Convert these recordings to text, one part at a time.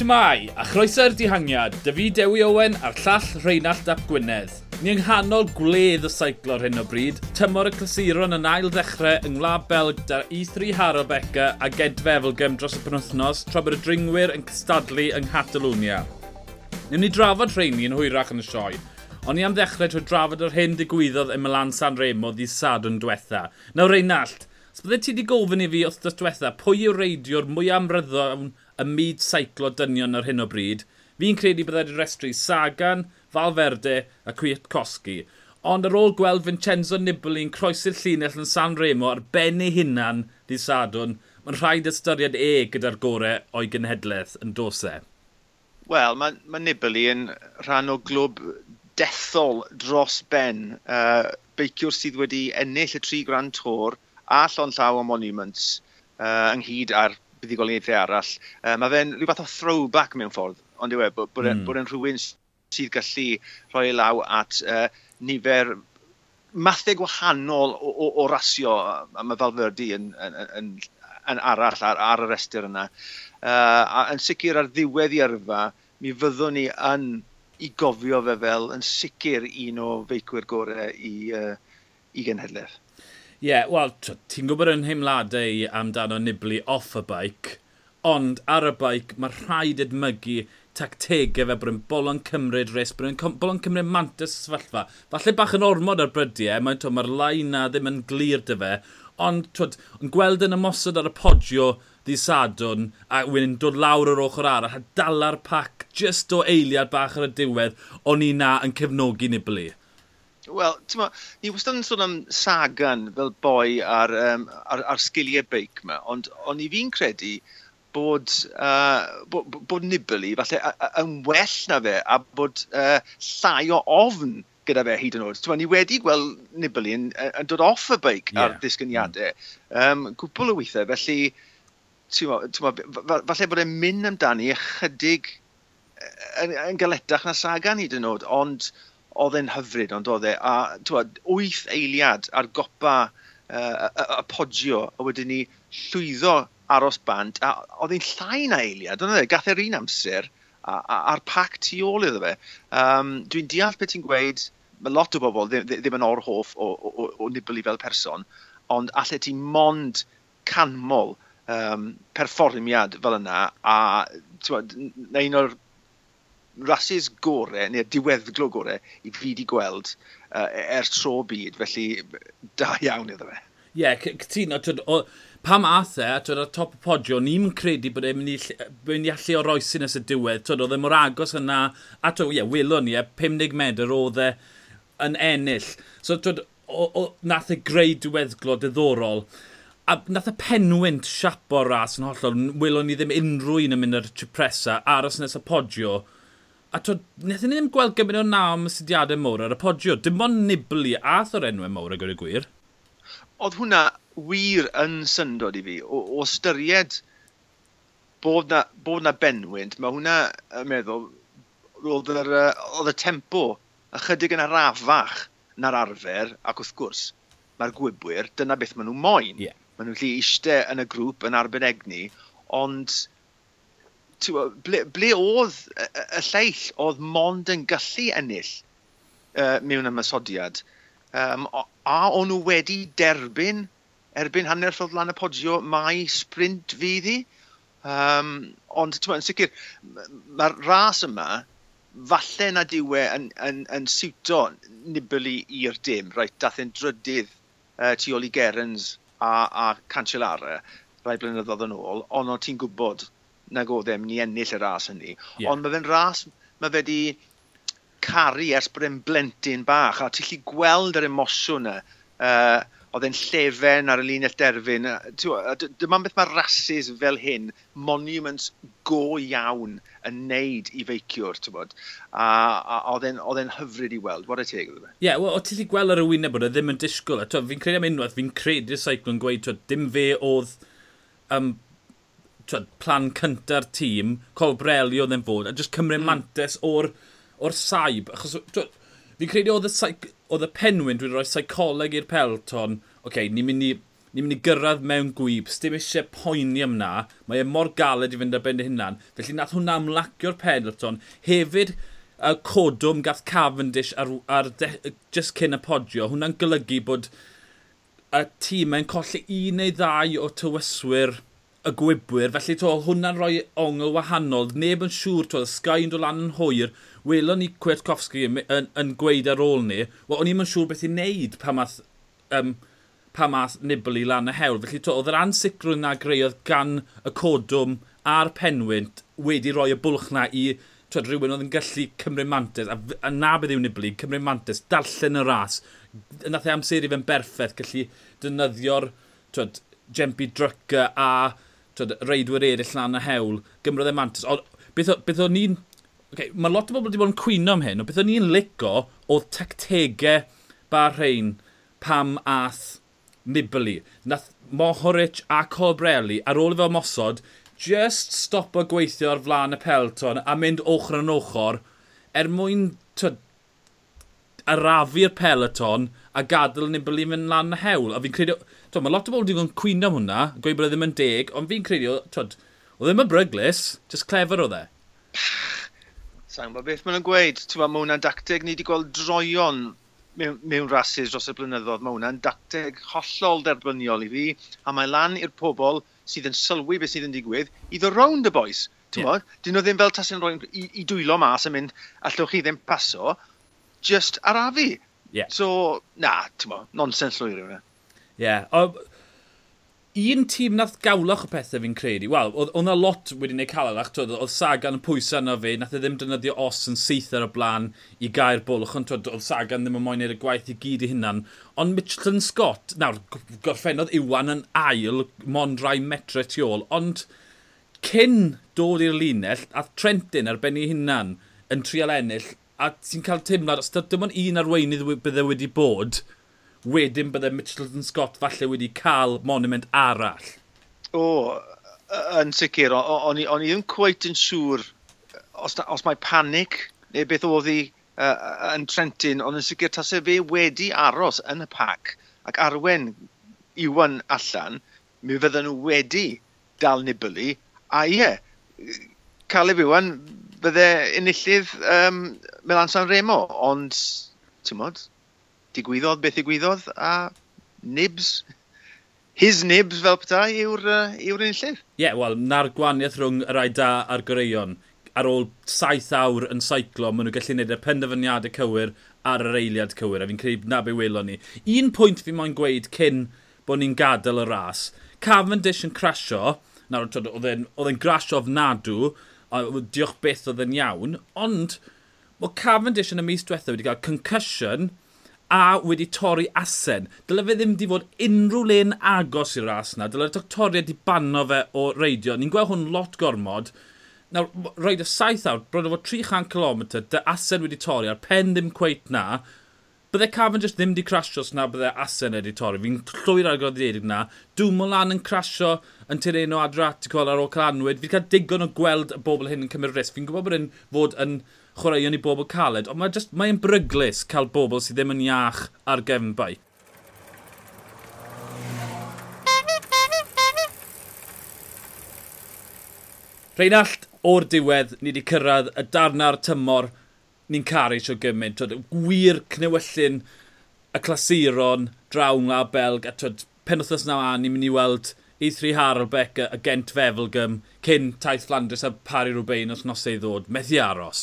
Shmai, a chroeso'r dihangiad, David Dewi Owen a'r llall Rheinald Dap Gwynedd. Ni yng nghanol gwledd y seiclo ar hyn o bryd, tymor y clasuron yn ail ddechrau yng Ngwlad Belg da'r E3 Haro Beca a Gedfe Efilgym dros y penwthnos tra bod y dringwyr yn cystadlu yng Nghatalonia. Newn ni drafod rheini yn hwyrach yn y sioe, ond ni am ddechrau trwy drafod yr hyn digwyddodd ym Milan San Remo ddi sadwn diwetha. Nawr Reinald, os byddai ti wedi gofyn i fi wrth dros diwetha, pwy yw'r reidiwr mwy amryddon y myd seiclo dynion ar hyn o bryd. Fi'n credu byddai'n restru Sagan, Falferde a Cwiatkowski. Ond ar ôl gweld Vincenzo Nibali'n croesi'r llinell yn San Remo ar ben ei hunan di Sadwn, mae'n rhaid ystyried e gyda'r gorau o'i genhedlaeth yn dosau. Wel, mae, mae Nibali yn rhan o glwb dethol dros ben. Uh, beiciwr sydd wedi ennill y tri Grand Tour a llon llaw o Monuments uh, ynghyd ar buddigoliaethau arall. Uh, mae fe'n rhyw fath o throwback mewn ffordd, ond yw e, bod, bod, mm. bod e'n rhywun sydd gallu rhoi e law at uh, nifer mathau gwahanol o, o, o rasio a mae Falferdi yn, yn, yn, yn arall ar, ar y restr yna. Uh, a yn sicr ar ddiwedd i yrfa, mi fyddwn ni yn i gofio fe fel yn sicr un o feicwyr gorau i, uh, i genhedlaeth yeah, wel, ti'n gwybod yn heimladau i amdano Nibli off y bike, ond ar y bike mae rhaid edmygu tactegau fe bod yn bolon cymryd res, bod yn bolon cymryd mantis sefyllfa. Falle bach yn ormod ar brydiau, e, mae'n mae'r lain na ddim yn glir dy fe, ond twyd, yn gweld yn ymosod ar y podio ddi sadwn a wedyn dod lawr yr ochr arall a dala'r pac just o eiliad bach ar y diwedd o'n i na yn cefnogi Nibli. Wel, ti'n ni wastad yn sôn am Sagan fel boi ar, um, ar, ar sgiliau beic yma, ond o'n i fi'n credu bod, uh, bod, bod Nibali falle yn well na fe a bod uh, llai o ofn gyda fe hyd yn oed. Ti'n ni wedi gweld Nibali yn, yn dod off y beic yeah. ar ddisgyniadau. Um, cwpl o weithiau, felly ti'n falle bod e'n mynd amdani ychydig yn, yn galetach na Sagan hyd yn oed, ond oedd e'n hyfryd ond oedd e, a twad, wyth eiliad ar gopa uh, y, y podio, a wedyn ni llwyddo aros bant, a oedd e'n llai na eiliad, ond oedd e, gath e'r un amser, a, a, a'r pac tu ôl iddo fe. Um, Dwi'n deall beth ti'n gweud, mae lot o bobl ddim, ddim yn orhoff o, o, o, o Nibali fel person, ond allai ti mond canmol um, perfformiad fel yna, a tywed, un o'r rhasys gore neu'r diweddglo gore i fi wedi gweld uh, ers tro byd, felly da iawn iddo fe. Ie, yeah, cytuno, pam ath e, twyd, ar top y podio, ni'n credu bod e'n mynd i, mynd i allu o roesi nes y diwedd. Twyd, oedd e mor agos yna, a twyd, ie, yeah, welon ni, e, 50 medr oedd e yn ennill. So, twyd, o, o, nath e greu diweddglo diddorol a nath y penwynt siapo ras yn hollol, welon ni ddim unrhyw un yn mynd ar y aros nes y podio, A to, wnaethon ni ddim gweld gymryd o naw sydiadau mowr ar y podio. Dim ond nibli a thor enwau mowr ag o'r gwir. Oedd hwnna wir yn syndod i fi. O, o styried bod na, bod na benwynt, mae hwnna yn meddwl, oedd, yr, oedd y tempo ychydig yn arafach na'r arfer, ac wrth gwrs, mae'r gwybwyr, dyna beth maen nhw'n moyn. Yeah. Maen nhw'n lle eistedd yn y grŵp yn arbenignu, ond ble, ble oedd y, lleill oedd mond yn gallu ennill uh, mewn ymysodiad. Um, a o'n nhw wedi derbyn erbyn hanner ffordd lan y podio mae sprint fydd hi. Um, ond yn sicr, mae'r ras yma, falle na diwe yn, yn, yn siwto nibli i'r dim. Rhaid, dath e'n drydydd uh, tu ôl i Gerens a, a Cancellara rai blynyddoedd yn ôl, ond o ti'n gwybod nag oedd e, mynd i ennill y ras hynny. Yeah. Ond mae fe'n ras, mae fe wedi caru ers bod e'n blentyn bach, a ti'n lli gweld yr emosiwn yna. Uh, oedd e'n llefen ar y linell derfyn. Dyma beth mae rasis fel hyn, monuments go iawn yn neud i feiciwr, ti'n bod. A, a oedd e'n hyfryd i weld, what a teg oedd e. Ie, yeah, wel, o ti'n gweld ar y wyneb bod e ddim yn disgwyl. Fi'n credu am unwaith, fi'n credu'r y seicl yn gweud, dim fe oedd um, twed, plan cynta'r tîm, Colbrelli oedd e'n fod, a jyst cymryd mm. mantes o'r, or saib. Achos, twyd, fi'n credu oedd y, oedd y penwyn dwi'n rhoi seicoleg i'r pelton, oce, okay, ni'n mynd i ni'n mynd i gyrraedd mewn gwyb, sdim eisiau poeni am na, mae e mor galed i fynd ar ben dy hunan. Felly nath hwnna amlacio'r peloton. Hefyd, y codwm gath Cavendish ar, ar de, just cyn y podio, hwnna'n golygu bod y tîmau'n colli un neu ddau o tywyswyr y gwibwyr, felly to, hwnna'n rhoi ongl wahanol. Neb yn siŵr, to, Sky yn dod lan yn hwyr. Welon ni Kwiatkowski yn, yn, yn gweud ar ôl ni, wel, o'n i'm yn siŵr beth i wneud pa math, um, pa math Nibli lan y hewl. Felly to, oedd yr ansicrwydd na greodd gan y codwm a'r penwynt wedi rhoi y bwlch na i twed, rhywun oedd yn gallu cymryd mantes, a, a na bydd yw Nibli, cymryd mantes, darllen y ras. Nath e i fe'n berffaith, gallu dynyddio'r Jempi Dryca a tyd, reidwyr eraill lan y hewl, gymrodd e mantis. O, beth, beth o'n ni'n... Okay, mae lot o bobl wedi bod yn cwyno am hyn, ond beth o'n ni'n lico o tactegau Bahrein pam ath Nibali. Nath Mohoric a Colbrelli ar ôl i fe mosod, just stopo gweithio ar flaen y pelton a mynd ochr yn ochr er mwyn arafu'r peloton a gadael Nibali mynd lan y hewl. A fi'n credu, twyd, mae lot o bobl wedi bod yn cwyno am hwnna, gweud bod e ddim yn deg, ond fi'n credu, twyd, o ddim yn bryglis, just clever o dde. Sa'n bod beth maen nhw'n gweud, ti'n mae hwnna'n dacteg ni wedi gweld droion mewn, mewn rhasys dros y blynyddoedd. Mae hwnna'n dacteg hollol derbyniol i fi, a mae lan i'r pobl sydd yn sylwi beth sydd yn digwydd i ddo rownd y boes. Ti'n yeah. bod, dyn nhw ddim fel tas yn rhoi i, i dwylo mas yn mynd, allwch chi ddim paso, just arafu. Yeah. So, na, ti'n mo, nonsens llwyr yw hwnna. Ie. Un tîm nath gawlach o pethau fi'n credu. Wel, oedd yna lot wedi gwneud calalach. Oedd Sagan yn pwysau yna fi. Nath e ddim defnyddio os yn syth ar y blaen i gair bwlch. Ond oedd Sagan ddim yn moyn neud y gwaith i gyd i hynna'n. Ond Mitchelton Scott, nawr, gorffennodd Iwan yn ail, mond rai metre tu ôl. Ond cyn dod i'r linell, a Trentin ar ben ei hunan yn trial ennill, a ti'n cael teimlad, os dim ond un arweinydd bydde wedi bod, wedyn bydde Mitchelton Scott falle wedi cael monument arall. O, yn sicr, o'n i ddim cweit yn siŵr os, os mae panic neu beth oedd hi uh, yn Trentin, ond yn sicr tasau fe wedi aros yn y pac ac arwen Iwan allan, mi fydden nhw wedi dal Nibali, a ie, Caleb Iwan bydde unillydd um, Milan San Remo, ond, ti'n modd, digwyddodd beth digwyddodd, a nibs, his nibs fel petai yw'r uh, yw enillydd. Ie, yeah, wel, na'r gwaniaeth rhwng yr ai da a'r goreion. Ar ôl saith awr yn saiclo, maen nhw'n gallu gwneud y penderfyniadau cywir ar yr eiliad cywir, a fi'n credu na be welon ni. Un pwynt fi moyn gweud cyn bod ni'n gadael y ras. Cavendish yn crasio, nawr oedd e'n grasio ofnadw, a diolch beth oedd yn iawn, ond mae Cavendish yn y mis diwethaf wedi cael concussion a wedi torri asen. Dyle fe ddim wedi fod unrhyw le'n agos i'r ras na. Dyle'r doctoriad wedi banno fe o reidio. Ni'n gweld hwn lot gormod. Nawr, roed y saith awr, bron o fod 300 km, dy asen wedi torri, a'r pen ddim cweit na. Bydde Cavendish ddim wedi crasio os na bydde Asen wedi torri. Fi'n llwyr agor ddedig na. Dwi'n lan yn crasio yn tereno adraticol ar ôl calanwyd. Fi'n cael digon o gweld y bobl hyn yn cymryd risg. Fi'n gwybod bod yn fod yn chwaraeon i bobl caled, ond mae'n mae bryglis cael bobl sydd ddim yn iach ar gefn bai. Reinald, o'r diwedd, ni wedi cyrraedd y darna'r tymor ni'n caru sio gymaint. Twyd, wir cnewyllun y clasuron draw a Belg a twyd, pen wythnos na a ni'n mynd i weld E3 Harlbeck Becker a Gent Fefelgym cyn taith Flandres a Pari Rwbein os nos ei ddod. Methu aros.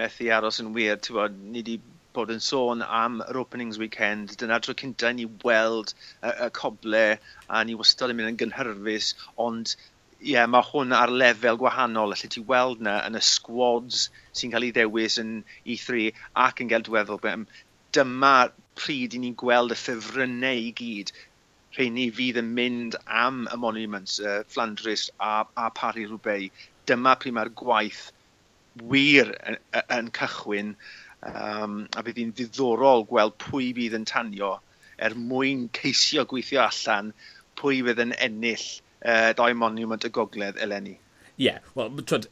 Methu aros yn wir. Bod, ni wedi bod yn sôn am yr openings weekend. Dyna tro cyntaf ni weld y, y coble a ni wastad yn mynd yn gynhyrfus ond ie mae hwn ar lefel gwahanol allet ti weld 'na yn y squads sy'n cael ei ddewis yn E3 ac yn gael dweddol yym dyma pryd i ni'n gweld y ffefrynnau i gyd rheini fydd yn mynd am y Monuments uh, Flandris a a Paris Roubaix. Dyma pryd mae'r gwaith wir yn yn cychwyn um, a bydd 'i'n ddiddorol gweld pwy bydd yn tanio er mwyn ceisio gweithio allan pwy fydd yn ennill uh, dau monument y gogledd eleni. Ie, yeah, wel, twyd,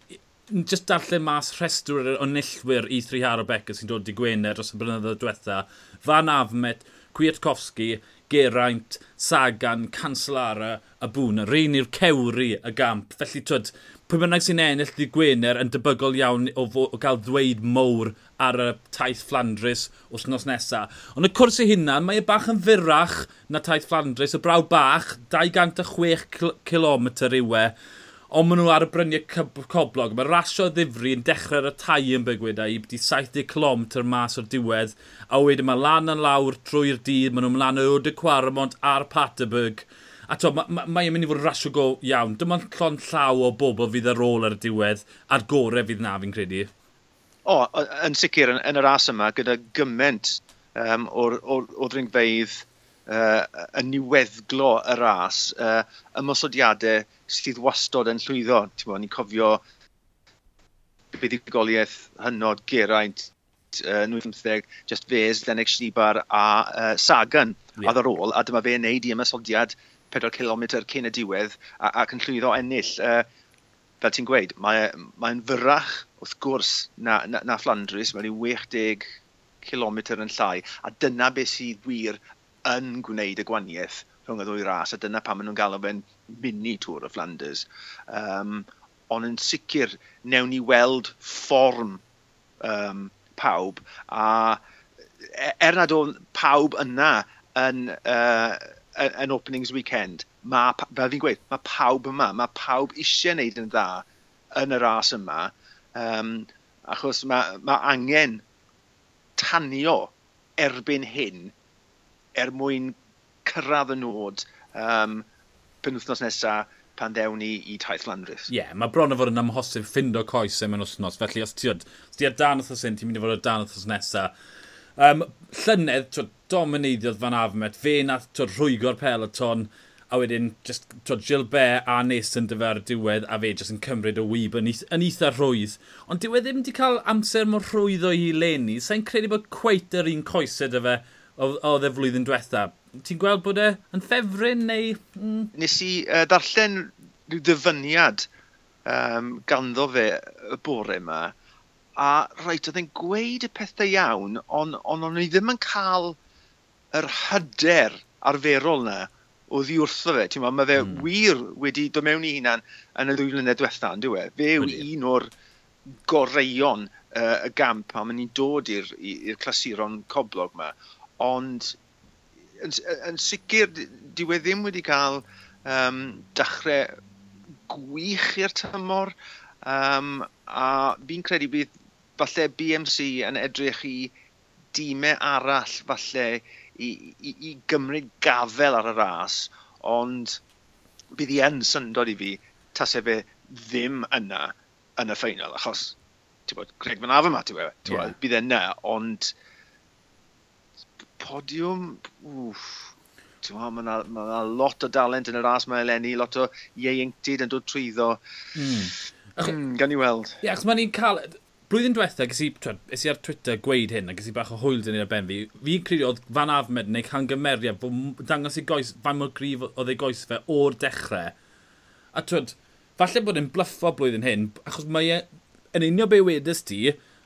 just darllen mas rhestr o nillwyr i e 3 Haro Becker sy'n dod i Gwener dros y blynyddoedd diwetha. Fan Afmet, Kwiatkowski, Geraint, Sagan, Cancelara a Bwna. Rhain i'r cewri y gamp. Felly, twyd, pwy bynnag sy'n ennill di Gwener yn debygol iawn o, fo, o gael ddweud mowr ar y taith Flandris wythnos nesa. Ond y cwrs ei hunan, mae e bach yn fyrrach na taith Flandris, y braw bach, 206 km yw e ond maen nhw ar y bryniau coblog. Mae rasio ddifri yn dechrau ar y tai yn bygwyda i byddu 70 km mas o'r diwedd, a wedyn mae lan yn lawr trwy'r dydd, maen nhw'n lan o de Cwarmont a'r Paterberg. A to, mae'n ma, ma, mynd i fod rasio go iawn. Dyma llon llaw o bobl fydd ar ôl ar y diwedd, a'r gorau fydd na fi'n credu. O, yn sicr, yn, yn y ras yma, gyda gyment um, o'r, or, or ddringfeidd uh, yn niweddglo y ras, uh, ymosodiadau sydd wastod yn llwyddo. Bo, ni'n cofio buddigoliaeth hynod Geraint uh, 1915, Just Fes, Lennox Schneebar a uh, Sagan yeah. ar ôl, a dyma fe wneud i ymysoddiad 4 km cyn y diwedd ac yn llwyddo ennill. Uh, fel ti'n gweud, mae'n mae fyrrach wrth gwrs na, na, na Flandris, mae'n 60 km yn llai, a dyna beth sydd wir yn gwneud y gwaniaeth rhwng y ddwy ras, a dyna pam maen nhw'n galw fe'n mini Tour of Flanders. Um, ond yn sicr, newn ni weld fform um, pawb, a e, er nad o'n pawb yna yn, uh, yn openings weekend, ma, fel fi'n gweud, mae pawb yma, mae pawb eisiau wneud yn dda yn y ras yma, um, achos mae, ma angen tanio erbyn hyn er mwyn cyrraedd y nod um, penwthnos nesaf pan ddewn ni i taith Landrys. Ie, yeah, mae bron o fod yn amhosib ffindo coesau mewn wythnos, felly os ti oedd, os ti ar dan wythnos hyn, ti'n mynd i fod ar dan wythnos nesaf. Um, llynedd, twyd, domineiddiodd fan afmet, fe nath twyd, rhwygo'r peloton, a wedyn just, twyd, Gilbert a Neson dyfa ar diwedd, a fe jyst yn cymryd o wyb yn, yn eitha rhwydd. Ond dyw e ddim wedi cael amser mor rhwydd o hi leni, sa'n credu bod cweit yr un coesau dy fe oedd e flwyddyn diwetha ti'n gweld bod e yn ffefryn neu... Mm. Nes i uh, darllen rhyw dyfyniad um, ganddo fe y bore yma, a rhaid, oedd e'n gweud y pethau iawn, ond on, o'n i ddim yn cael yr hyder arferol na oddi wrtho fe. Ti'n mae fe mm. wir wedi dod mewn i hunan yn y ddwy flynedd diwetha, yn e? Fe yw un o'r goreion uh, y gamp pan maen ni'n dod i'r clasuron coblog yma. Ond yn, yn sicr, dyw e ddim wedi cael um, dechrau gwych i'r tymor. Um, a fi'n credu bydd falle BMC yn edrych i dîmau arall falle i, i, i gymryd gafel ar y ras, ond bydd i yn syndod i fi tasau fe ddim yna yn y ffeinal, achos bod, Greg Van Afon ma, ti'n yeah. bydd e yna, ond podiwm, wff, mae yna ma, lot o dalent yn y ras mae eleni, lot o ieuenctid yn dod trwyddo. Mm. Mm, gan i weld. Ie, yeah, achos mae'n ni'n cael... Blwyddyn diwethaf, ges i, ges i ar Twitter gweud hyn, a ges i bach o hwyl dyn i'r ben fi. Fi'n credu oedd Fan Afmed neu Cangymeriad, bod dangos i goes, fan mor grif oedd ei goes fe o'r dechrau. A twyd, falle bod yn blyffo blwyddyn hyn, achos mae e, yn unio be wedys ti,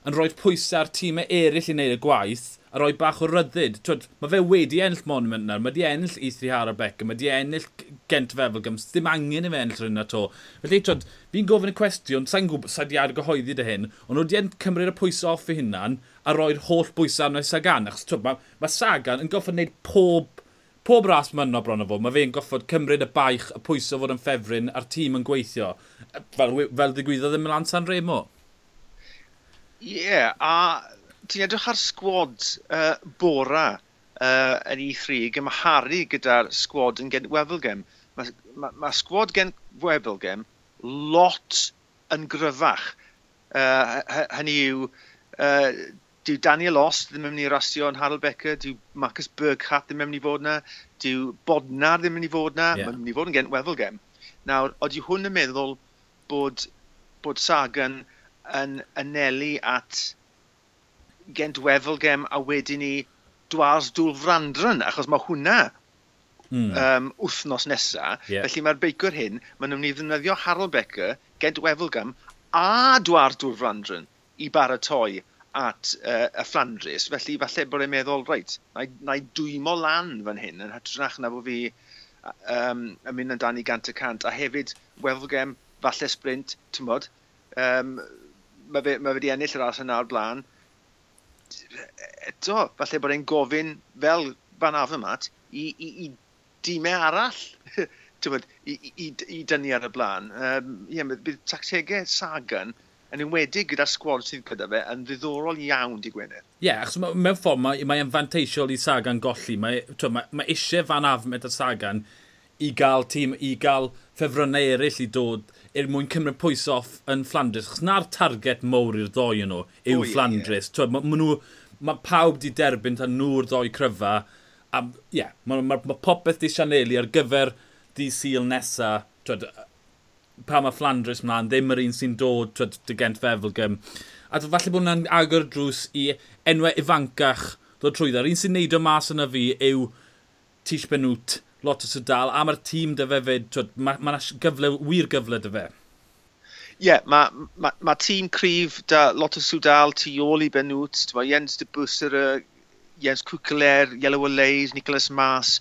yn rhoi pwysau ar tîmau eraill i wneud y gwaith, a roi bach o ryddid. Twyd, mae fe wedi ennill monument nawr, mae wedi ennill Eithri Harabecca, mae wedi ennill Gent Fefelgams, ddim angen i fe ennill rhywun to. Felly, twyd, fi'n gofyn y cwestiwn, sa'n gwybod, sa'n diad gyhoeddi dy hyn, ond wedi cymryd y pwysau off i hynna'n a roi'r holl bwysau arno i Sagan. Achos twyd, mae, mae Sagan yn goffod wneud pob pob ras mynno bron o fod, mae fe'n goffod cymryd y baich, y pwysau fod yn ffefryn a'r tîm yn gweithio, fel, fel ddigwyddodd yn Milan San Remo. Ie, yeah, a ti'n edrych ar sgwad uh, bora uh, yn E3 gymharu gyda'r sgwad yn gen Wefelgem. Mae ma, ma sgwad gen Wefelgem lot yn gryfach. Uh, hynny yw, uh, dyw Daniel Os ddim yn mynd i rasio yn Harold Becker, dyw Marcus Berghat ddim yn mynd i fod yna, dyw Bodnar ddim yn mynd i fod yna, yeah. mae'n mynd i fod yn gent Wefelgem. Nawr, oeddi hwn yn meddwl bod, bod Sagan yn anelu at Gent Wefelgem a wedyn ni Dwars Dŵl Frandran, achos mae hwnna mm. um, wthnos nesa. Yeah. Felly mae'r beicwr hyn, maen nhw'n mynd i ddefnyddio Harold Becker, Gent Wefelgem a Dwars Dŵl Frandran i baratoi at uh, y Flandris. Felly falle bod e'n meddwl, reit, na, na i dwymo lan fan hyn yn hytrach na bod fi um, yn mynd amdani gant y cant. A hefyd, Wefelgem, falle sprint, tymod, um, mae fe, ma fe di ennill yr ars yna o'r blaen eto, falle bod e'n gofyn fel fan Avermaet i, i, i dîmau e arall tywed, i, i, i dynnu ar y blaen. Um, yeah, bydd tactegau Sagan yn enwedig gyda'r sgwad sydd gyda fe yn ddiddorol iawn di gwener. Ie, yeah, achos mewn ffordd mae, mae'n fanteisiol i Sagan golli. Mae, twa, mae, mae eisiau fan afmed y Sagan i gael tîm, i gael ffefrynnau eraill i dod er mwyn cymryd pwys off yn Flandres. Chos na'r target mowr i'r ddoi yn nhw yw o, Flandres. Yeah. Mae ma nhw, ma pawb di derbyn tan nhw'r ddoi cryfa. A ie, yeah, mae ma, ma popeth di Sianeli ar gyfer di syl nesa. Twyd, pa mae Flandres mlaen, ddim yr un sy'n dod twyd, dy gent fefelgym. A falle bod hwnna'n agor drws i enwau ifancach ddod trwy dda. Un sy'n neud o mas yna fi yw Tish Benwt lot o sydal, a mae'r tîm dy fe fyd, mae yna ma gyfle, wir gyfle dy fe. Ie, yeah, mae ma, ma tîm cryf da lot o sŵdal tu ôl i Benwt. Mae Jens de Busser, Jens Cwcler, Yellow Olays, Nicholas Mas.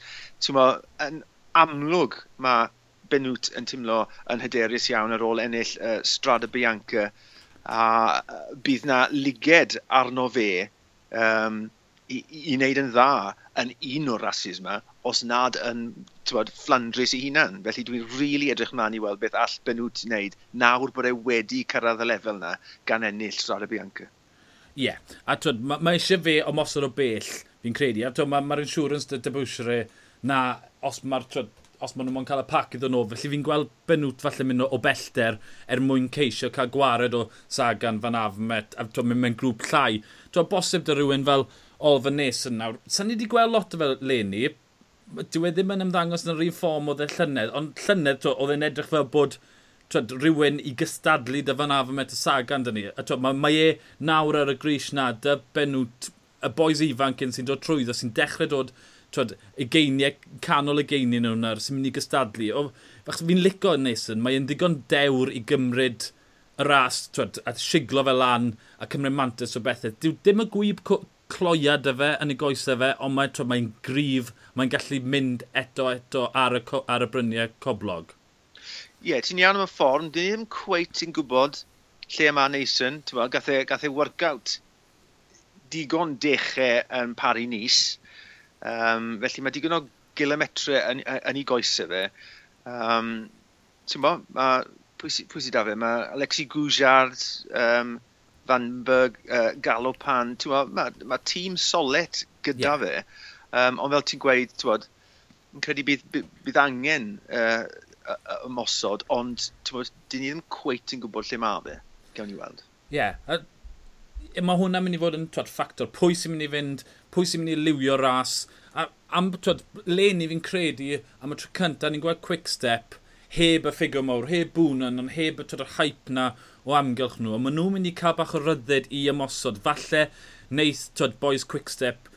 Yn amlwg mae Benwt yn tymlo yn hyderus iawn ar ôl ennill uh, Strada Bianca. A bydd na liged arno fe um, i, i wneud yn dda yn un o'r rasis yma, os nad yn tywed, Flandris ei hunan. Felly dwi'n rili really edrych mlaen i weld beth all Benwt i wneud nawr bod e wedi cyrraedd y lefel yna gan ennill Strada Bianca. Ie, yeah. a twyd, mae ma eisiau fe o mosod o bell, fi'n credu. A twyd, mae'r ma insurance dy debwysre na os mae'r os maen nhw'n cael y pac iddyn nhw, felly fi'n gweld benwt falle mynd o bellter er mwyn ceisio cael gwared o Sagan fan Afmet, a mynd mewn grŵp llai. Dwi'n bosib dy rhywun fel olfen nesaf nawr. Sa'n ni wedi gweld lot o fel Leni, dyw e ddim yn ymddangos yn yr un ffom oedd e llynedd, ond llynedd oedd e'n edrych fel bod twyd, rhywun i gystadlu dy fan afon met y sagan dyn ni. A twyd, mae, mae e nawr ar y gris na, dy benwt, y boes ifanc yn sy'n dod trwyddo, sy'n dechrau dod twyd, y geiniau, canol y geiniau nhw nawr, sy'n mynd i gystadlu. O, fach, fi'n lico Nason, mae'n digon dewr i gymryd y ras, twyd, a siglo fel lan, a cymryd mantis o bethau. Dyw dim y gwyb cloia dy fe yn ei goesau fe, ond mae'n mae grif, mae'n gallu mynd eto eto ar y, ar y bryniau coblog. Ie, yeah, ti'n iawn am y ffordd, dwi ddim cweit yn gwybod lle mae Nason, gath e, gath e workout digon dechrau yn pari nis, um, felly mae digon o gilometre yn, yn ei goesau fe. Um, ti'n bo, mae, pwy, sydd da fe? Mae Alexi Goujard, um, Vandenberg, uh, Galopan, mae ma, tîm solet gyda yeah. fe. Um, ond fel ti'n gweud, ti'n bod, yn credu bydd, bydd angen uh, ymosod, ond bod, dyn ni ddim cweit yn gwybod lle mae fe. Gawn ni weld. Ie. Yeah. Mae hwnna'n mynd i fod yn twad, ffactor. Pwy sy'n mynd i fynd, pwy sy'n mynd i liwio ras. A, am, twad, le ni fi'n credu, am y tro cyntaf, ni'n gweld quick step, heb y ffigur mawr, heb bwnan, ond heb y twad, hype na, o amgylch nhw, ond maen nhw'n mynd i cael bach o rydded i ymosod. Falle neith twyd, boys quick step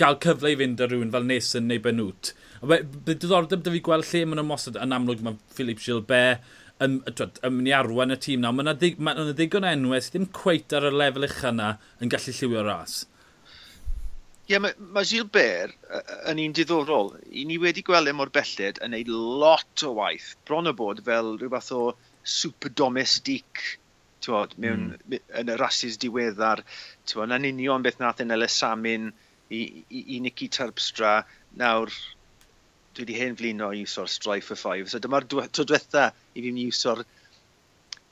gael cyfle i fynd ar rhywun fel Neson neu Benwt. Bydd diddordeb dy fi gweld lle mae'n nhw'n ymosod yn amlwg mae Philip Gilbert yn, twyd, yn mynd i arwain y tîm nawr. Mae yna ddig, ma ddigon enwau sydd ddim cweit ar y lefel uch yna yn gallu lliwio ras. Ie, yeah, mae, ma Gilbert yn un diddorol. I ni wedi gweld e mor belled yn neud lot o waith, bron o bod fel rhywbeth o super domestic Tewa, mewn, mm. yn y rhasys diweddar, tewa, na'n union beth nath yn Elis Samin i, i, i Nicky Terpstra, nawr dwi wedi hen flino i wso'r strife for five, so dyma'r tro diwetha i fi'n iwso'r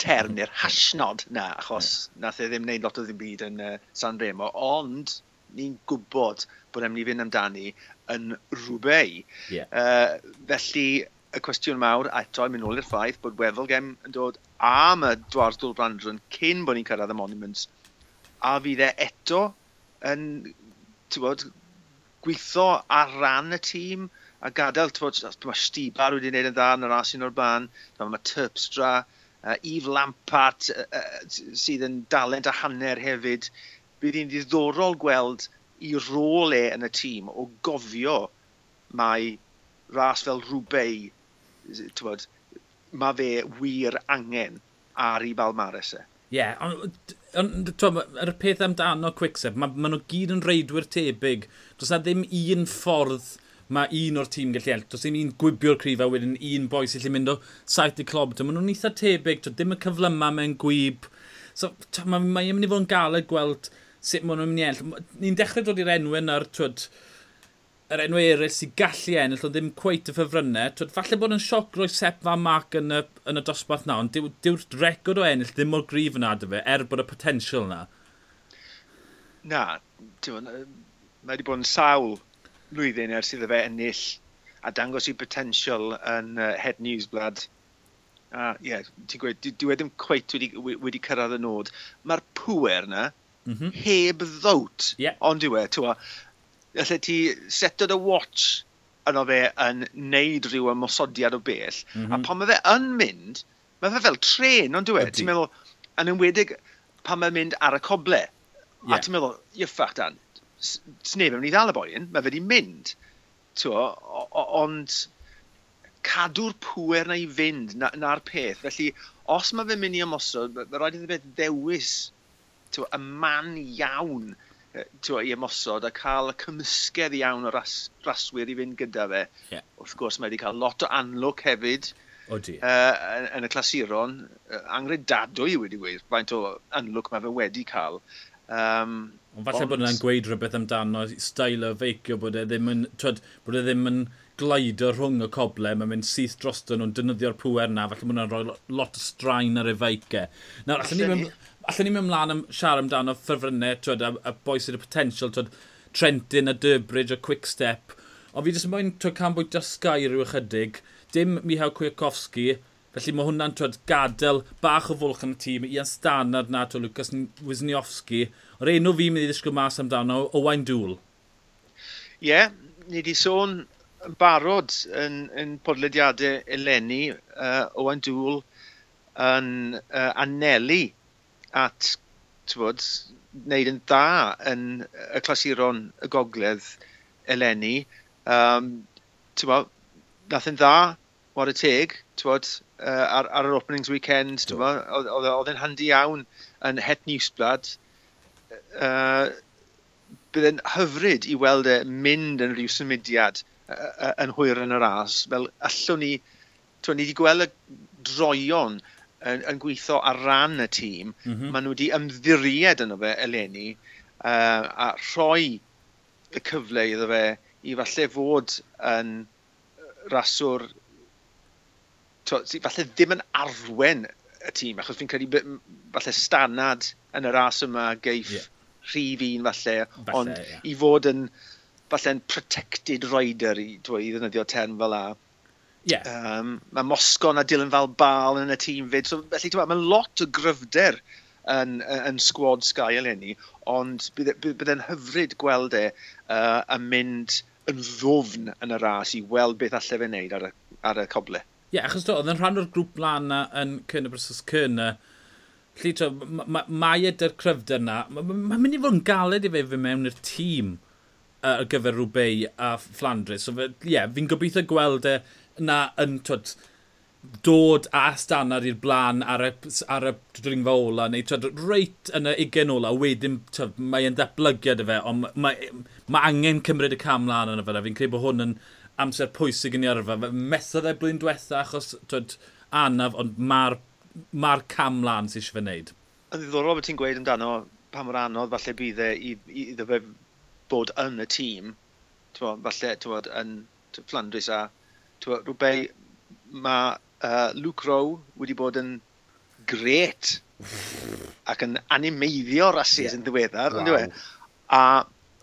term neu'r hashnod na, achos yeah. nath e ddim wneud lot o ddim byd yn uh, San Remo, ond ni'n gwybod bod e'n mynd i fynd amdani yn rhywbeth. Yeah. Uh, felly, y cwestiwn mawr a eto, mynd nôl i'r ffaith bod Wefel Gem yn dod am y Dwars Dŵr Brandrwn cyn bod ni'n cyrraedd y Monuments, a fydd e eto yn bod, gweithio ar ran y tîm a gadael, bod, mae Stibar wedi wneud yn dda yn yr ras o'r ban, mae Terpstra, uh, Yves Lampart uh, uh, sydd yn dalent a hanner hefyd. Bydd hi'n ddiddorol gweld i rôl e yn y tîm o gofio mae ras fel Roubaix, bod, mae fe wir angen ar ei Balmares e. Ie, yeah, ond on, yr peth amdano Quickstep, mae ma nhw gyd yn reidwyr tebyg. Does na ddim un ffordd mae un o'r tîm gallu helpu. Does ddim un gwibio'r cryf a wedyn un boi sy'n lle mynd o 70 clob. Mae nhw'n eitha tebyg, to ddim y cyflyma mewn gwyb. So, mae ma mynd i fod yn galed gweld sut maen nhw'n mynd i enll. Ni'n dechrau dod i'r enwyn ar twyd, yr enw eraill sy'n gallu ennill, ond ddim cweit y ffefrynnau. Twyd, falle bod yn sioc roi Sepp Van Mark yn y, yn y dosbarth na, ond dyw'r dyw record o ennill ddim mor grif yna dy fe, er bod y potensial yna. Na, mae wedi bod yn sawl blwyddyn ers iddo fe ennill a dangos i potensial yn uh, Head News Blad. A ie, yeah, ti'n gweud, dwi, dwi cweith wedi, wedi cyrraedd y nod. Mae'r pwer yna, mm -hmm. heb ddowt. Yeah. Ond dwi wedi, ti'n allai ti setio dy watch yno fe yn neud rhyw ymosodiad o bell. Mm -hmm. A mhm. pan mae fe yn mynd, mae fe fel tren, ond e? dwi Ti'n meddwl, yn ymwedig pan mae'n mynd ar y coble. Yeah. A ti'n meddwl, you fuck dan, sneb yn mynd i ddal y boen, mae fe wedi mynd. Twa, ond cadw'r pwer na i fynd na'r na peth. Felly, os mae fe'n mynd i ymosod, mae rhaid iddo fe ddewis twa, y man iawn tywa, i ymosod a cael y cymysgedd iawn o ras, raswyr i fynd gyda fe. Yeah. Wrth gwrs, mae wedi cael lot o anlwg hefyd oh uh, yn, yn, y clasuron. Uh, Angredadwy wedi gweud, faint o anlwg mae fe wedi cael. Um, Ond falle bod yna'n gweud rhywbeth amdano, stael o feicio bod e ddim yn, twed, bod e ddim yn glaido rhwng y coble, mae'n mynd syth droston nhw'n dynyddio'r pwer na, falle bod yna'n rhoi lot o straen ar y feicau. Nawr, allan ni... Allen ni mynd mlaen am siarad amdano ffefrynnau, twyd, a, a boi sydd y potensial, twyd, Trentin a Durbridge a Quickstep, Ond fi jyst yn moyn twyd canbwynt ar Sky rhyw ychydig. Dim Michał Kwiatkowski, felly mae hwnna'n twyd gadael bach o fwlch yn y tîm. Ian Stannard na, twyd Lucas Wisniowski, O'r enw fi'n mynd i ddysgu mas amdano, Owain Dŵl. Ie, yeah, ni wedi sôn yn barod yn, yn podlediadau eleni uh, Owain Dŵl yn uh, anelu at bod, wneud yn dda yn y clasuron y gogledd eleni. Um, bod, nath yn dda, war y teg, bod, uh, ar, ar, yr openings weekend, oedd e'n handi iawn yn het Newsblad. Uh, bydd e'n hyfryd i weld e mynd yn rhyw symudiad uh, yn hwyr yn y ras. Fel allwn ni, twa, ni wedi gweld y droion yn, yn gweithio ar ran y tîm, mm -hmm. maen nhw wedi ymddiried yno fe eleni uh, a rhoi y cyfle iddo fe i falle fod yn raswr to, falle ddim yn arwen y tîm, achos fi'n credu falle stanad yn y ras yma geiff yeah. rhif un falle, falle ond yeah. i fod yn falle'n protected rider i i ddefnyddio term fel la. Yeah. Um, mae Mosgon a Dylan Falbal yn y tîm fyd. So, felly, mae lot o gryfder yn, yn sgwad Sky eleni, ond bydde'n e, hyfryd gweld e uh, yn mynd yn ddwfn yn y ras i weld beth allai fe wneud ar y, ar y coble. Ie, yeah, achos do, oedd yn rhan o'r grŵp lan na yn Cyrna Brysys Cyrna. Lly, to, mae e ma, ydy'r cryfder na, Mae'n ma, ma mynd i fod yn galed i fe fy mewn i'r tîm ar gyfer Rwbeu a Flandres. So, ie, yeah, fi'n gobeithio gweld e na yn twyd, dod a stannad i'r blaen ar y, ar y dringfa ola neu twyd, reit yn y ugen ola wedyn mae'n mae datblygiad y fe ond mae, mae angen cymryd y cam lan yna fe fi'n credu bod hwn yn amser pwysig yn ei yrfa fe methodd e blwyddyn diwetha achos twyd, anaf ond mae'r ma cam lan sy'n eisiau fe wneud. Yn ddiddorol beth ti'n gweud amdano pa mor anodd falle bydd e i, iddo fe bod yn y tîm falle bod yn Flandris a rhywbeth mae uh, Luke Rowe wedi bod yn gret ac yn animeiddio rhasys yeah. yn ddiweddar, wow. E? A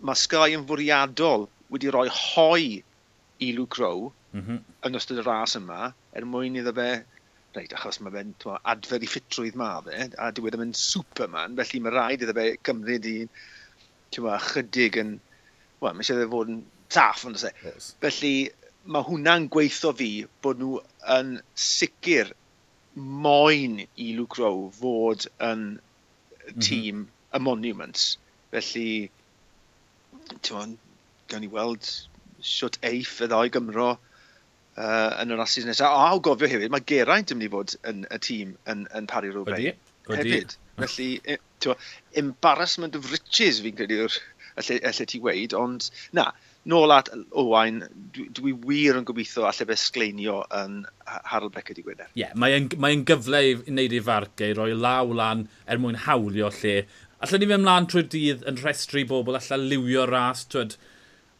mae Sky yn fwriadol wedi rhoi hoi i Luke Rowe mm -hmm. yn ystod y ras yma, er mwyn iddo fe Reit, achos mae fe'n adfer i ffitrwydd ma fe, a dwi wedi mynd Superman, felly mae rhaid iddo fe cymryd i chydig yn... Wel, mae eisiau fod yn taff, ond e? yes. Felly, mae hwnna'n gweithio fi bod nhw yn sicr moyn i Luke Rowe fod yn tîm mm -hmm. y Monuments. Felly, ti'n gawn ni weld siwt eiff y ddau Gymro uh, yn y rasis nesaf. A o gofio hefyd, mae Geraint yn mynd i fod yn y tîm yn, yn pari rhywbeth. Hefyd. Felly, ti'n embarrassment of riches fi'n credu yw'r allai ti weid, ond na, nôl at Owain, dwi, dwi wir yn gobeithio allai fe sgleinio yn Harold Beckett i gwener. Ie, yeah, mae'n mae gyfle i wneud ei fargau, i roi law lan er mwyn hawlio lle. Allen ni fe ymlaen trwy'r dydd yn rhestru bobl, allai liwio ras, twyd,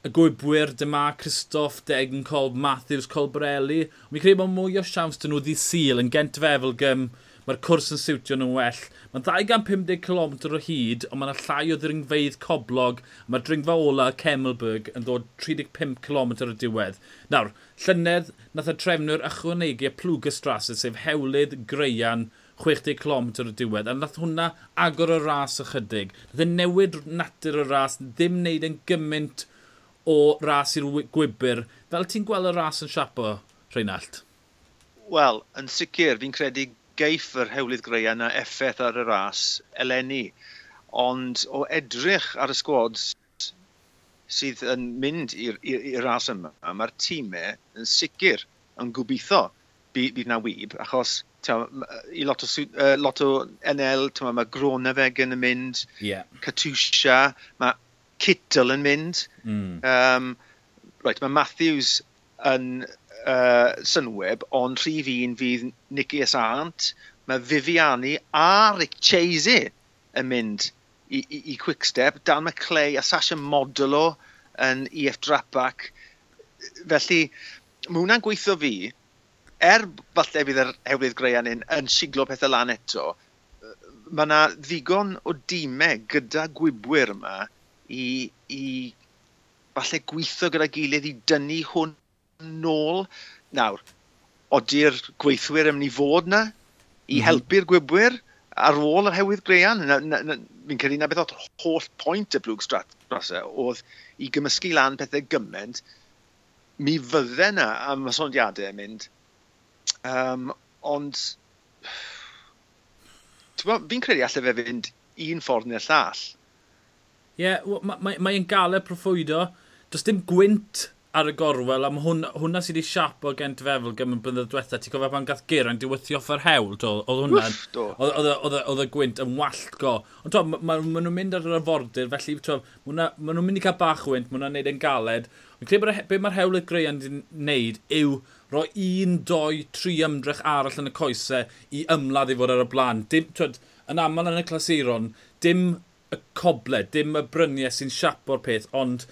y gwybwyr dyma Christoph Degen Colb, Matthews Colbrelli. Mi'n credu bod mwy o siawns dyn nhw ddi syl yn gent fefel gym Mae'r cwrs yn siwtio nhw'n well. Mae'n 250 km o hyd, ond mae'n llai o ddringfeidd coblog. Mae'r dringfa ola Cemelberg yn dod 35 km o diwedd. Nawr, llynedd nath y trefnwyr ychwanegu y plwg y strasau, sef hewlydd greian, 60 km o diwedd, a nath hwnna agor y ras ychydig. Nath e newid natur y ras, ddim wneud yn gymaint o ras i'r gwybr. Fel ti'n gweld y ras yn siapo, Rheinald? Wel, yn sicr, fi'n credu geiff yr hewlydd greu yna effaith ar y ras eleni. Ond o edrych ar y sgwad sydd yn mynd i'r ras yma, mae'r tîmau yn sicr yn gobeithio bydd na wyb, achos tewa, i lot o, uh, lot o NL, tewa, mae Gronefeg yn mynd, yeah. Katusha, mae Kittel yn mynd. Mm. Um, right, mae Matthews yn uh, synweb, ond rhif un fydd Nicky Asant, mae Viviani a Rick Chazy yn mynd i, i, i Quickstep, Dan McClay a Sasha Modolo yn EF Drapac. Felly, mae hwnna'n gweithio fi, er falle bydd yr hewlydd greu yn yn siglo pethau lan eto, mae yna ddigon o dîmau gyda gwybwyr yma i, i falle gweithio gyda gilydd i dynnu hwn nôl. Nawr, odi'r gweithwyr yn mynd i fod na i mm. helpu'r gwybwyr ar ôl yr hewydd greian. Fi'n credu na beth oedd holl pwynt y blwg strasa oedd i gymysgu lan pethau gymaint, mi fydde na am ysondiadau yn mynd. Um, ond, fi'n credu allai fe fynd un ffordd neu'r llall. Ie, yeah, mae'n ma, ma, ma galed proffwydo. Does dim gwynt ar y gorwel am hwnna, hwnna sydd wedi siapo gent fefel gymryd bydd y diwetha. Ti'n cofio pan gath Geraint diwethio off yr hewl, oedd hwnna. Oedd y gwynt yn wallgo. Ond to, maen ma, ma nhw'n mynd ar yr afordir, felly to, maen nhw'n mynd i cael bach wynt, maen nhw'n neud yn galed. Ond credu bod be mae'r hewl y greu yn wneud yw roi un, doi, tri ymdrech arall yn y coesau i ymladd i fod ar y blaen. Dim, twyd, yn aml yn y clasuron, dim y coble, dim y bryniau sy'n siapo'r peth, ond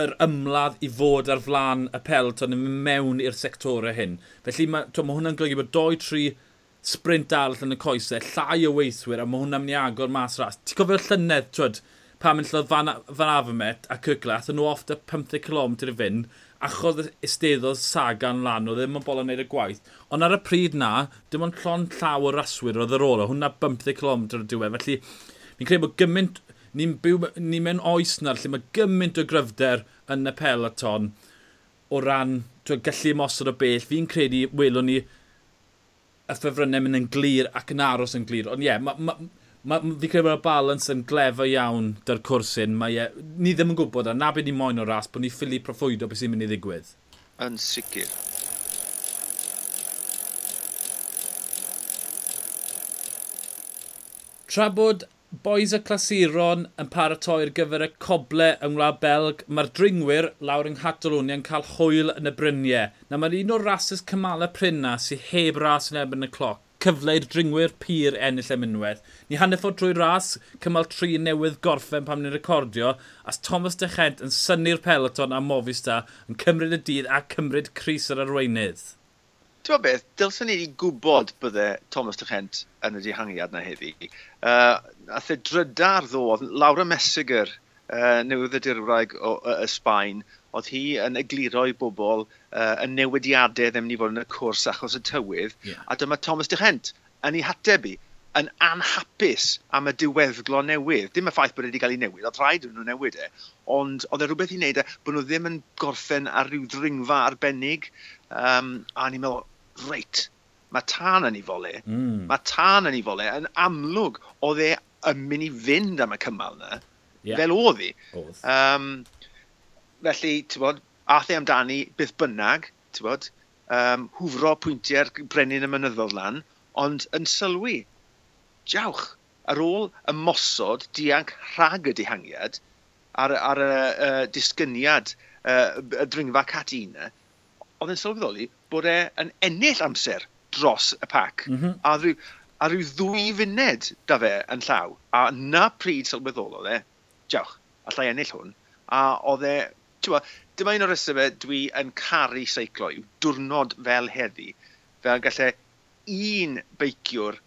yr ymladd i fod ar flan y pelton yn mewn i'r sectorau hyn. Felly mae, to, mae hwnna'n golygu bod 2-3 sprint arall yn y coesau, llai o weithwyr, a mae hwnna'n mynd i agor mas ras. Ti'n cofio'r llynedd, twyd, pa mynd llodd fan, fan Afamet a Cygla, yn nhw ofta 15 km i fynd, achos esteddodd Sagan lan, oedd e ddim yn bol yn neud y gwaith. Ond ar y pryd na, dim ond llon llaw o raswyr oedd yr ôl, hwnna 15 km o'r diwedd. Felly, fi'n credu bod gymaint ni'n byw, ni mewn oes na lle mae gymaint o gryfder yn y peloton o ran twy, gallu ymosod o bell. Fi'n credu welwn ni y ffefrynnau mynd yn glir ac yn aros yn glir. Ond ie, yeah, ma, ma, ma, fi credu bod y balans yn glefa iawn dy'r cwrsyn. Mae, yeah, ni ddim yn gwybod, a na beth ni moyn o'r ras, bod ni ffili proffwydo beth sy'n mynd i ddigwydd. Yn sicr. Tra bod boes y clasuron yn paratoi ar gyfer y coble yng Ngwlad Belg, mae'r dringwyr lawr yng Nghatalwni yn cael hwyl yn y bryniau. Na mae'n un o'r rases cymalau prynna sy'n heb ras yn ebyn y cloc cyfle i'r dringwyr pyr ennill am unwaith. Ni hanner ffordd drwy ras, cymal tri newydd gorffen pam ni'n recordio, as Thomas de Chent yn synnu'r peloton a Movistar yn cymryd y dydd a cymryd Cris yr arweinydd. Ti'n beth, dylsyn ni wedi gwybod bydde Thomas Tychent yn y dihangiad na heddi. Uh, ath e drydar ddodd, Laura Messiger, uh, newydd y dirwraig o, uh, Sbaen, oedd hi yn egluro i bobl uh, y newidiadau ddim ni fod yn y cwrs achos y tywydd, yeah. a dyma Thomas Dychent yn ei hateb i yn anhapus am y diweddglo newydd. Dim y ffaith bod wedi cael ei newid, oedd rhaid nhw newid e, ond oedd e rhywbeth i wneud e bod nhw ddim yn gorffen ar ryw ddringfa arbennig, um, a ni'n meddwl, reit, mae tan yn ei fole, mm. mae tan yn ei fole, yn amlwg oedd e yn mynd i fynd am y cymal yna, yeah. fel oedd hi. Um, felly, ti'n bod, ath e amdani byth bynnag, ti'n bod, um, hwfro pwyntiau'r brenin y mynyddodd lan, ond yn sylwi, jawch, ar ôl y mosod dianc rhag y dihangiad ar, ar y, y, y disgyniad y, y dringfa catina, oedd yn sylweddoli bod e'n ennill amser dros y pac. Mm -hmm. a, rhyw, a rhyw ddwy funed da fe yn llaw. A na pryd sylweddol oedd e, diolch, allai ennill hwn. A oedd e, ti'n dyma un o'r rheswm dwi yn caru seiclo yw diwrnod fel heddi, fel gallai un beiciwr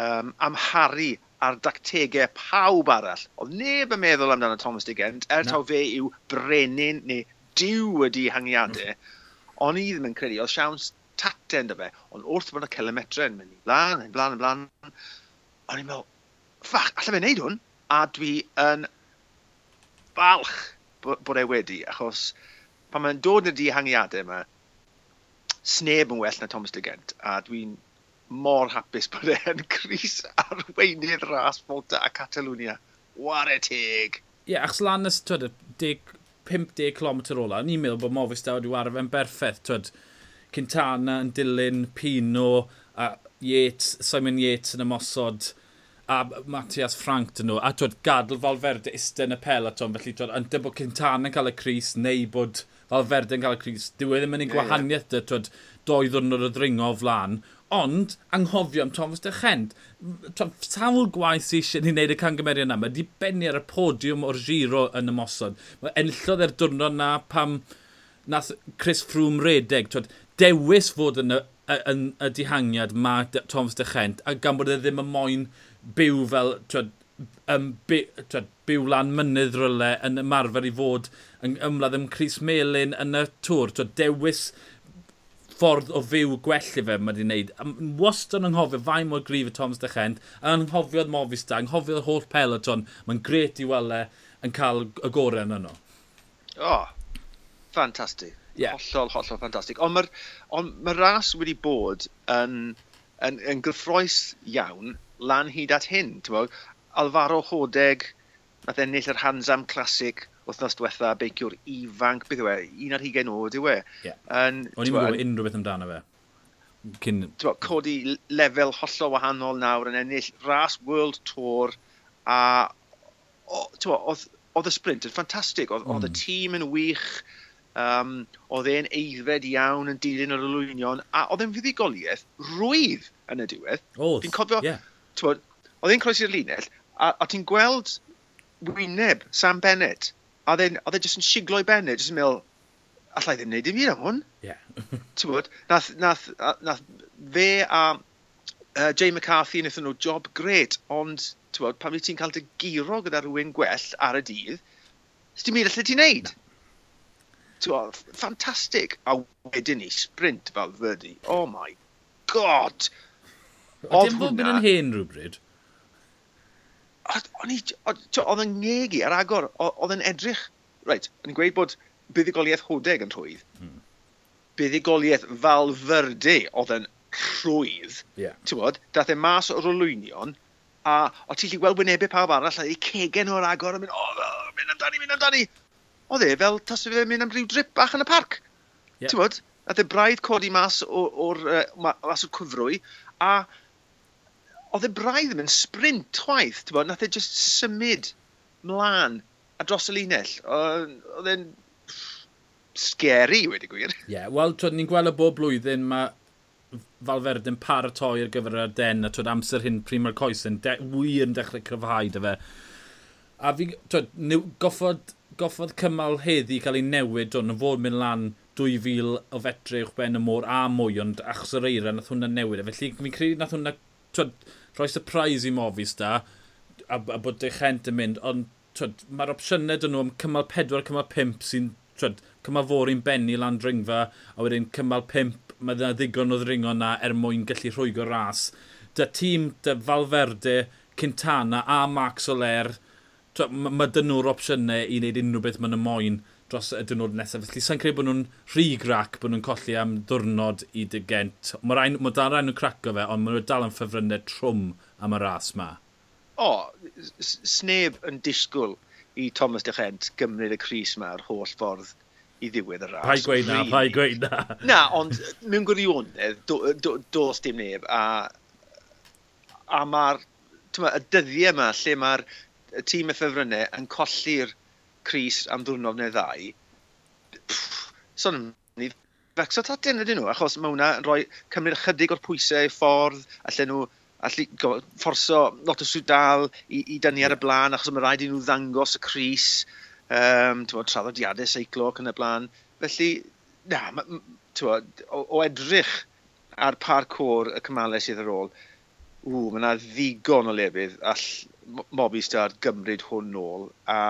um, amharu ar dactegau pawb arall. Oedd neb yn meddwl amdano Thomas Digent, er no. taw fe yw brenin neu diw ydi hangiadau. Mm O'n i ddim yn credu, oedd siawns taten dy fe, ond wrth bod y kilometre yn mynd i blaen, yn blaen, yn blaen, o'n i'n meddwl, ffach, allai fe wneud hwn? A dwi yn falch bod e wedi, achos pan mae'n dod yn dihangiadau yma, sneb yn well na Thomas de Gent, a dwi'n mor hapus bod e'n Cris arweinydd ras Volta a Catalunia. Ware teg! Ie, yeah, achos lan ys, twyd, 50 km ola, ni'n meddwl bod Movistar wedi arfer yn berffaith. Twyd, Cintana yn dilyn, Pino, a Yates, Simon Yates yn ymosod, a Matthias Frank dyn nhw. A twyd, gadl Falferde iste yn y peloton. felly twyd, yn dybod Cintana yn cael y Cris, neu bod Falferde yn cael y Cris. Dyw e ddim yn ei gwahaniaeth dy, twyd, doi ddwrnod o ddringo o flan, Ond, anghofio am Thomas de Chent. Sawl gwaith sy'n eisiau ni wneud y cangymeriad yna, mae di benni ar y podiwm o'r giro yn y mosod. Mae enillodd e'r diwrnod na pam nath Chris Froome redeg. Twyd, dewis fod yn y, yn y dihangiad ma Thomas de Chent, a gan bod e ddim yn moyn byw fel twyd, um, by, twyd, byw lan mynydd ryle yn ymarfer i fod yn ymladd ym Cris Melin yn y tŵr. Twyd, dewis ffordd o fyw gwell i fe mae wedi wneud. Wast yn anghofio fai mor grif y Thomas Dechent, yn anghofio'r Movistar, anghofio'r holl peloton. Mae'n gret i weld e yn cael y gorau yn yno. O, oh, ffantastig. Yeah. Hollol, hollol ffantastig. Ond mae'r on ma ras wedi bod yn, yn, yn gyffroes iawn lan hyd at hyn. Alvaro Hodeg, nath ennill yr Hansam Classic, wythnos diwetha beiciwr ifanc, beth yw e, 11 oed yw e. Yeah. O'n i'n gwybod unrhyw beth amdano fe. Cyn... Bo, codi lefel hollol wahanol nawr yn ennill ras World Tour a oedd y sprint yn ffantastig, oedd mm. y tîm yn wych, um, oedd e'n eiddfed iawn yn dilyn yr olwynion, a oedd e'n fuddigoliaeth rwydd yn y diwedd. Oedd, Fi'n cofio, yeah. oedd e'n croesi'r linell, a, a ti'n gweld wyneb Sam Bennett a oedd e jyst yn siglo i benne, jyst yn meddwl, allai ddim wneud i fi am hwn. Yeah. Ti'n bod, nath, nath, nath fe a uh, Jay McCarthy yn eithon nhw job gret, ond ti'n bod, pan ti'n cael dy giro gyda rhywun gwell ar y dydd, ti'n mynd allai ti'n neud. No ti'n ffantastig. A wedyn ni, sprint fel Ferdy. Oh my god! Oedd hwnna... Dim bod yn hen rhywbryd o'n i, oedd yn ngegi ar agor, oedd yn edrych, reit, yn gweud bod buddigoliaeth hodeg yn rhwydd. Hmm. Buddigoliaeth falfyrdu oedd yn rhwydd. Yeah. Ti'n bod, dath e mas o'r olwynion, a o ti'n lli gweld wynebau pawb arall, a ei cegen o'r agor, a mynd, o, oh, mynd amdani, mynd amdani. Oedd e fel tas fe mynd am ryw drip bach yn y parc. Yeah. Ti'n bod, dath e braidd codi mas o'r, mas o'r cyfrwy, a oedd e braidd ddim yn sprint chwaith, ti'n bod, nath e just symud mlaen a dros y linell. Oedd e'n scary wedi gwir. Ie, yeah, wel, twyd, ni'n gweld y bob blwyddyn mae Falferde'n paratoi ar gyfer yr den, a twyd amser hyn prim ar coes yn de, wir yn dechrau cryfhau dy fe. A fi, twyd, goffod, goffod cymal heddi cael ei newid, o'n fod mynd lan 2000 o fetre uwch ben y môr a mwy, ond achos yr eira, nath hwnna newid. E. Felly, fi'n credu nath hwnna, twyd, rhoi surprise i Movistar a, a bod de chent yn mynd, ond mae'r opsiynau dyn nhw am cymal 4, cymal 5 sy'n cymal fori'n benni lan dringfa a wedyn cymal 5 mae yna ddigon o ddringo na er mwyn gallu rhwygo ras. Da tîm, da Falferde, Cintana a Max Soler mae ma dyn nhw'r opsiynau i wneud unrhyw beth maen nhw moyn dros y dynod nesaf. Felly sa'n credu bod nhw'n rhy grac bod nhw'n colli am ddwrnod i dy gent. Mae rhaid, mae dal rhaid nhw'n craco fe, ond mae nhw'n dal yn ffefrynnau trwm am y ras ma. O, sneb yn disgwyl i Thomas de Chent gymryd y Cris ma'r holl ffordd i ddiwedd y ras. Pa'i gweud na, pa'i gweud na. na, ond mewn gwirionedd, do, do, does dim neb. A, a mae'r y dyddiau yma lle mae'r y tîm y ffefrynnau yn colli'r Cris am ddwrnod neu ddau, son ni fecso tatyn ydyn nhw, achos mae hwnna yn rhoi cymryd ychydig o'r pwysau i ffordd, allan nhw allu fforso lot o swdal i, i dynnu ar y blaen, achos mae rhaid i nhw ddangos y Cris, um, traddodiadau seiclo ac yn y blaen. Felly, na, o, o edrych ar parkour y cymalau sydd ar ôl, ww, mae yna ddigon o lefydd all Mobistar gymryd hwn nôl a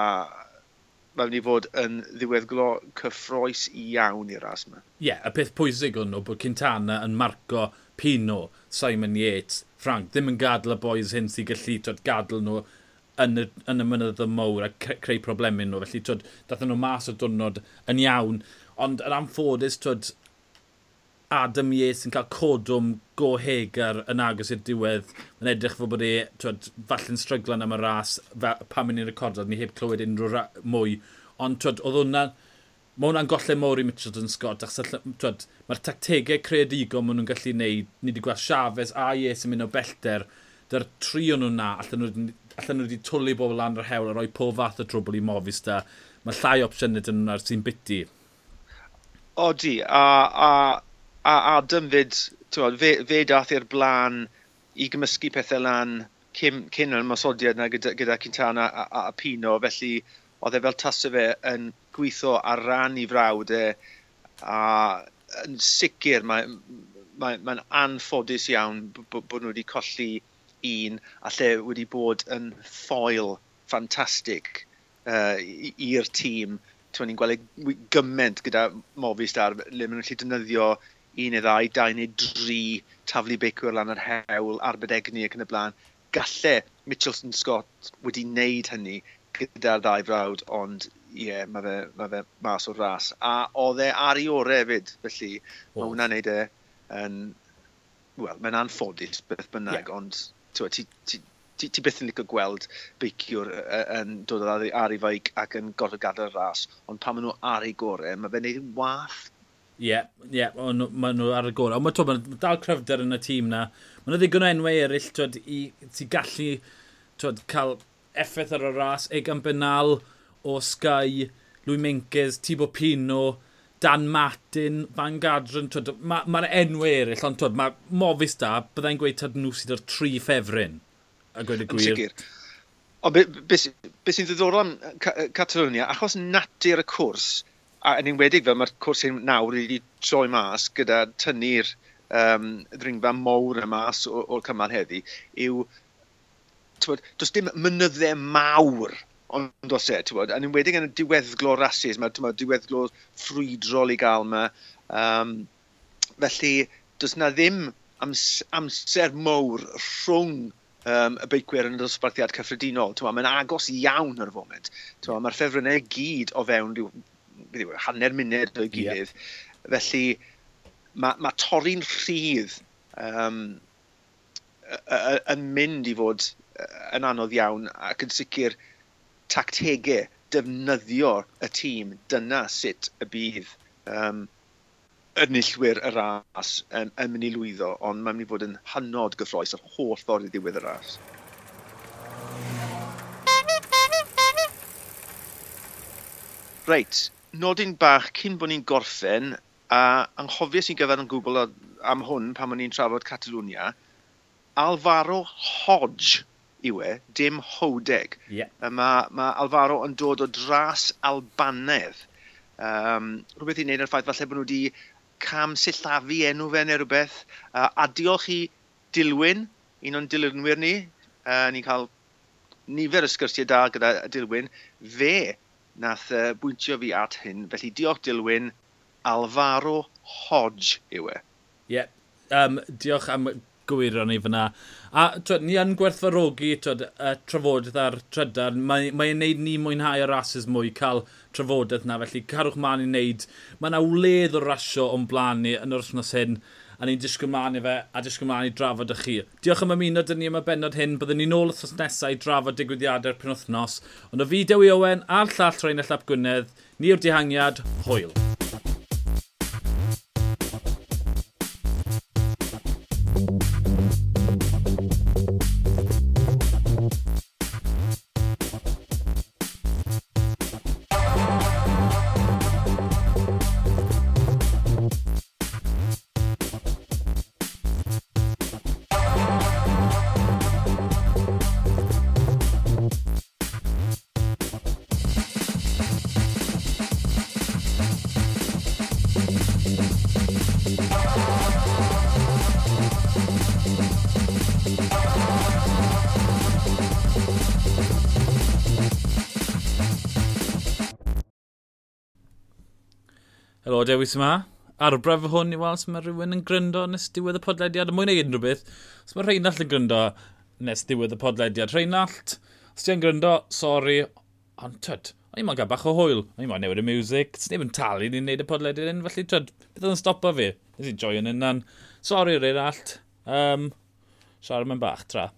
mae'n mynd i fod yn ddiweddglo cyffroes iawn i'r ras yma. Ie, yeah, y peth pwysig o'n nhw bod Cintana yn marco Pino, Simon Yates, Frank, ddim yn gadl y boys hyn sy'n gallu twyd, gadl nhw yn y, yn y mynydd y mowr a creu problemau nhw. Felly, twyd, dathyn nhw mas o dwrnod yn iawn. Ond yn amffodus, twyd, Adam Yates yn cael codwm go hegar yn agos i'r diwedd. Mae'n edrych fod bod e, twyd, falle'n stryglan am y ras, pan mynd i'n recordo, ni heb clywed unrhyw mwy. Ond, twyd, oedd hwnna... Mae hwnna'n golle mowr i Mitchelton Scott, achos, twyd, mae'r tactegau creadigol maen nhw'n gallu neud. Ni wedi gweld Chavez a Yates yn mynd o bellter. Dy'r tri o'n nhw'n na, allan nhw, allan nhw wedi twlu bobl lan yr hewl a rhoi pob fath o drwbl i mofis da. Mae llai opsiynau dyn nhw'n ar sy'n biti. Odi, a, a a Adam fyd, tywod, fe, fe dath i'r blaen i gymysgu pethau lan cyn, cyn yr masodiad yna gyda, gyda Cintana a, a, a Pino, felly oedd e fel tasau fe yn gweithio ar ran i frawd e, a yn sicr mae'n mae, mae, anffodus iawn bod nhw wedi colli un a lle wedi bod yn ffoil ffantastig uh, i'r tîm. Tw'n ni'n gweld e gyment gyda Movistar le maen nhw'n gallu defnyddio un neu ddau, dau neu dri taflu beicwyr lan yr hewl arbed egni ac yn y blaen. Galle Mitchelson Scott wedi wneud hynny gyda'r ddau frawd, ond ie, yeah, mae fe, ma fe mas o'r ras. A oedd e ar i orau hefyd, felly oh. mae hwnna'n neud e yn... Wel, mae'n anffodus beth bynnag, yeah. ond ti, ti, ti, ti byth yn licio gweld beiciwr yn dod ar, ei feic ac yn gorfod gadael ras, ond pan maen nhw ar ei gorau, mae fe'n neud yn wath Ie, ie, ond maen nhw ar y gorau. Ond mae ma dal cryfder yn y tîm na. Mae nhw ddigon o enwau eraill twyd, i, ti gallu twyd, cael effaith ar y ras. Egan Benal o Sky, Louis Menkes, Tibo Pino, Dan Martin, Van Gadron. Mae'r ma, ma enwau eraill, ond twyd, mae mofis da, byddai'n gweud tad nhw sydd o'r tri ffefryn. A gweud y gwir. Ond beth be, be, be sy'n ddiddorol am Catalonia, achos natur y cwrs, a yn enwedig fel mae'r cwrs hyn nawr wedi troi mas gyda tynnu'r um, ddringfa mowr y mas o'r cymal heddi, yw tywod, does dim mynyddau mawr ond os e, tywod, yn enwedig yn y diweddglo rasis, mae'r diweddglo ffrwydrol i gael yma. Um, felly, does na ddim ams, amser mowr rhwng um, y beicwyr yn y dosbarthiad cyffredinol. Mae'n agos iawn ar y foment. Mae'r ffefrynnau gyd o fewn rhyw yw, e, hanner munud o'i gilydd. Yeah. Felly, mae, ma torri'n rhydd um, yn mynd i fod yn anodd iawn ac yn sicr tactegau defnyddio y tîm, dyna sut y bydd um, enillwyr y ras yn, yn mynd i lwyddo, ond mae'n mynd i fod yn hynod gyffroes yr holl ffordd i ddiwedd y ras. Reit, nodyn bach cyn bod ni'n gorffen, a anghofies i'n gyfer yn gwbl am hwn pan o'n ni'n trafod Catalwnia, Alvaro Hodge yw e, dim Hodeg. Yeah. Mae ma Alvaro yn dod o dras Albanedd. Um, rhywbeth i wneud â'r ffaith falle bod nhw wedi cam sillafu enw fe neu rhywbeth. Uh, a diolch i Dilwyn, un o'n dilynwyr ni. Uh, ni'n cael nifer o sgyrsiau da gyda Dilwyn. Fe nath uh, bwyntio fi at hyn. Felly diolch Dilwyn, Alvaro Hodge yw e. Ie, yeah. um, diolch am gywiro ni fyna. A twyd, ni yn gwerthfarogi twyd, uh, trafodaeth ar trydar. Mae'n mae neud ni mwynhau y rases mwy cael trafodaeth na. Felly carwch man i wneud. Mae yna wledd o rasio o'n blaen ni yn yr wythnos hyn a ni'n disgwyl mlaen i fe a disgwyl mlaen i drafod y chi. Diolch am ymuno dyn ni am y benod hyn, byddwn ni'n ôl wrthnos nesau i drafod digwyddiadau'r penwthnos. Ond o fi Dewi Owen a'r llall Rhain y Llap Gwynedd, ni yw'r dihangiad, hwyl. dewis yma. Arbraf hwn i weld os mae rhywun yn gryndo nes diwedd y podlediad, mwy neu unrhyw beth, os mae Reinald yn gryndo nes diwedd y podlediad. Reinald, os ti'n gryndo, sori, ond tyd, o'n i'n ma'n gael bach o hwyl, o'n i'n ma'n newid y music, ti'n neb yn talu ni'n neud y podlediad yn, felly tyd, beth oedd yn stopo fi? Nes i'n joio'n unan, sori Reinald. um, siarad mewn bach tra.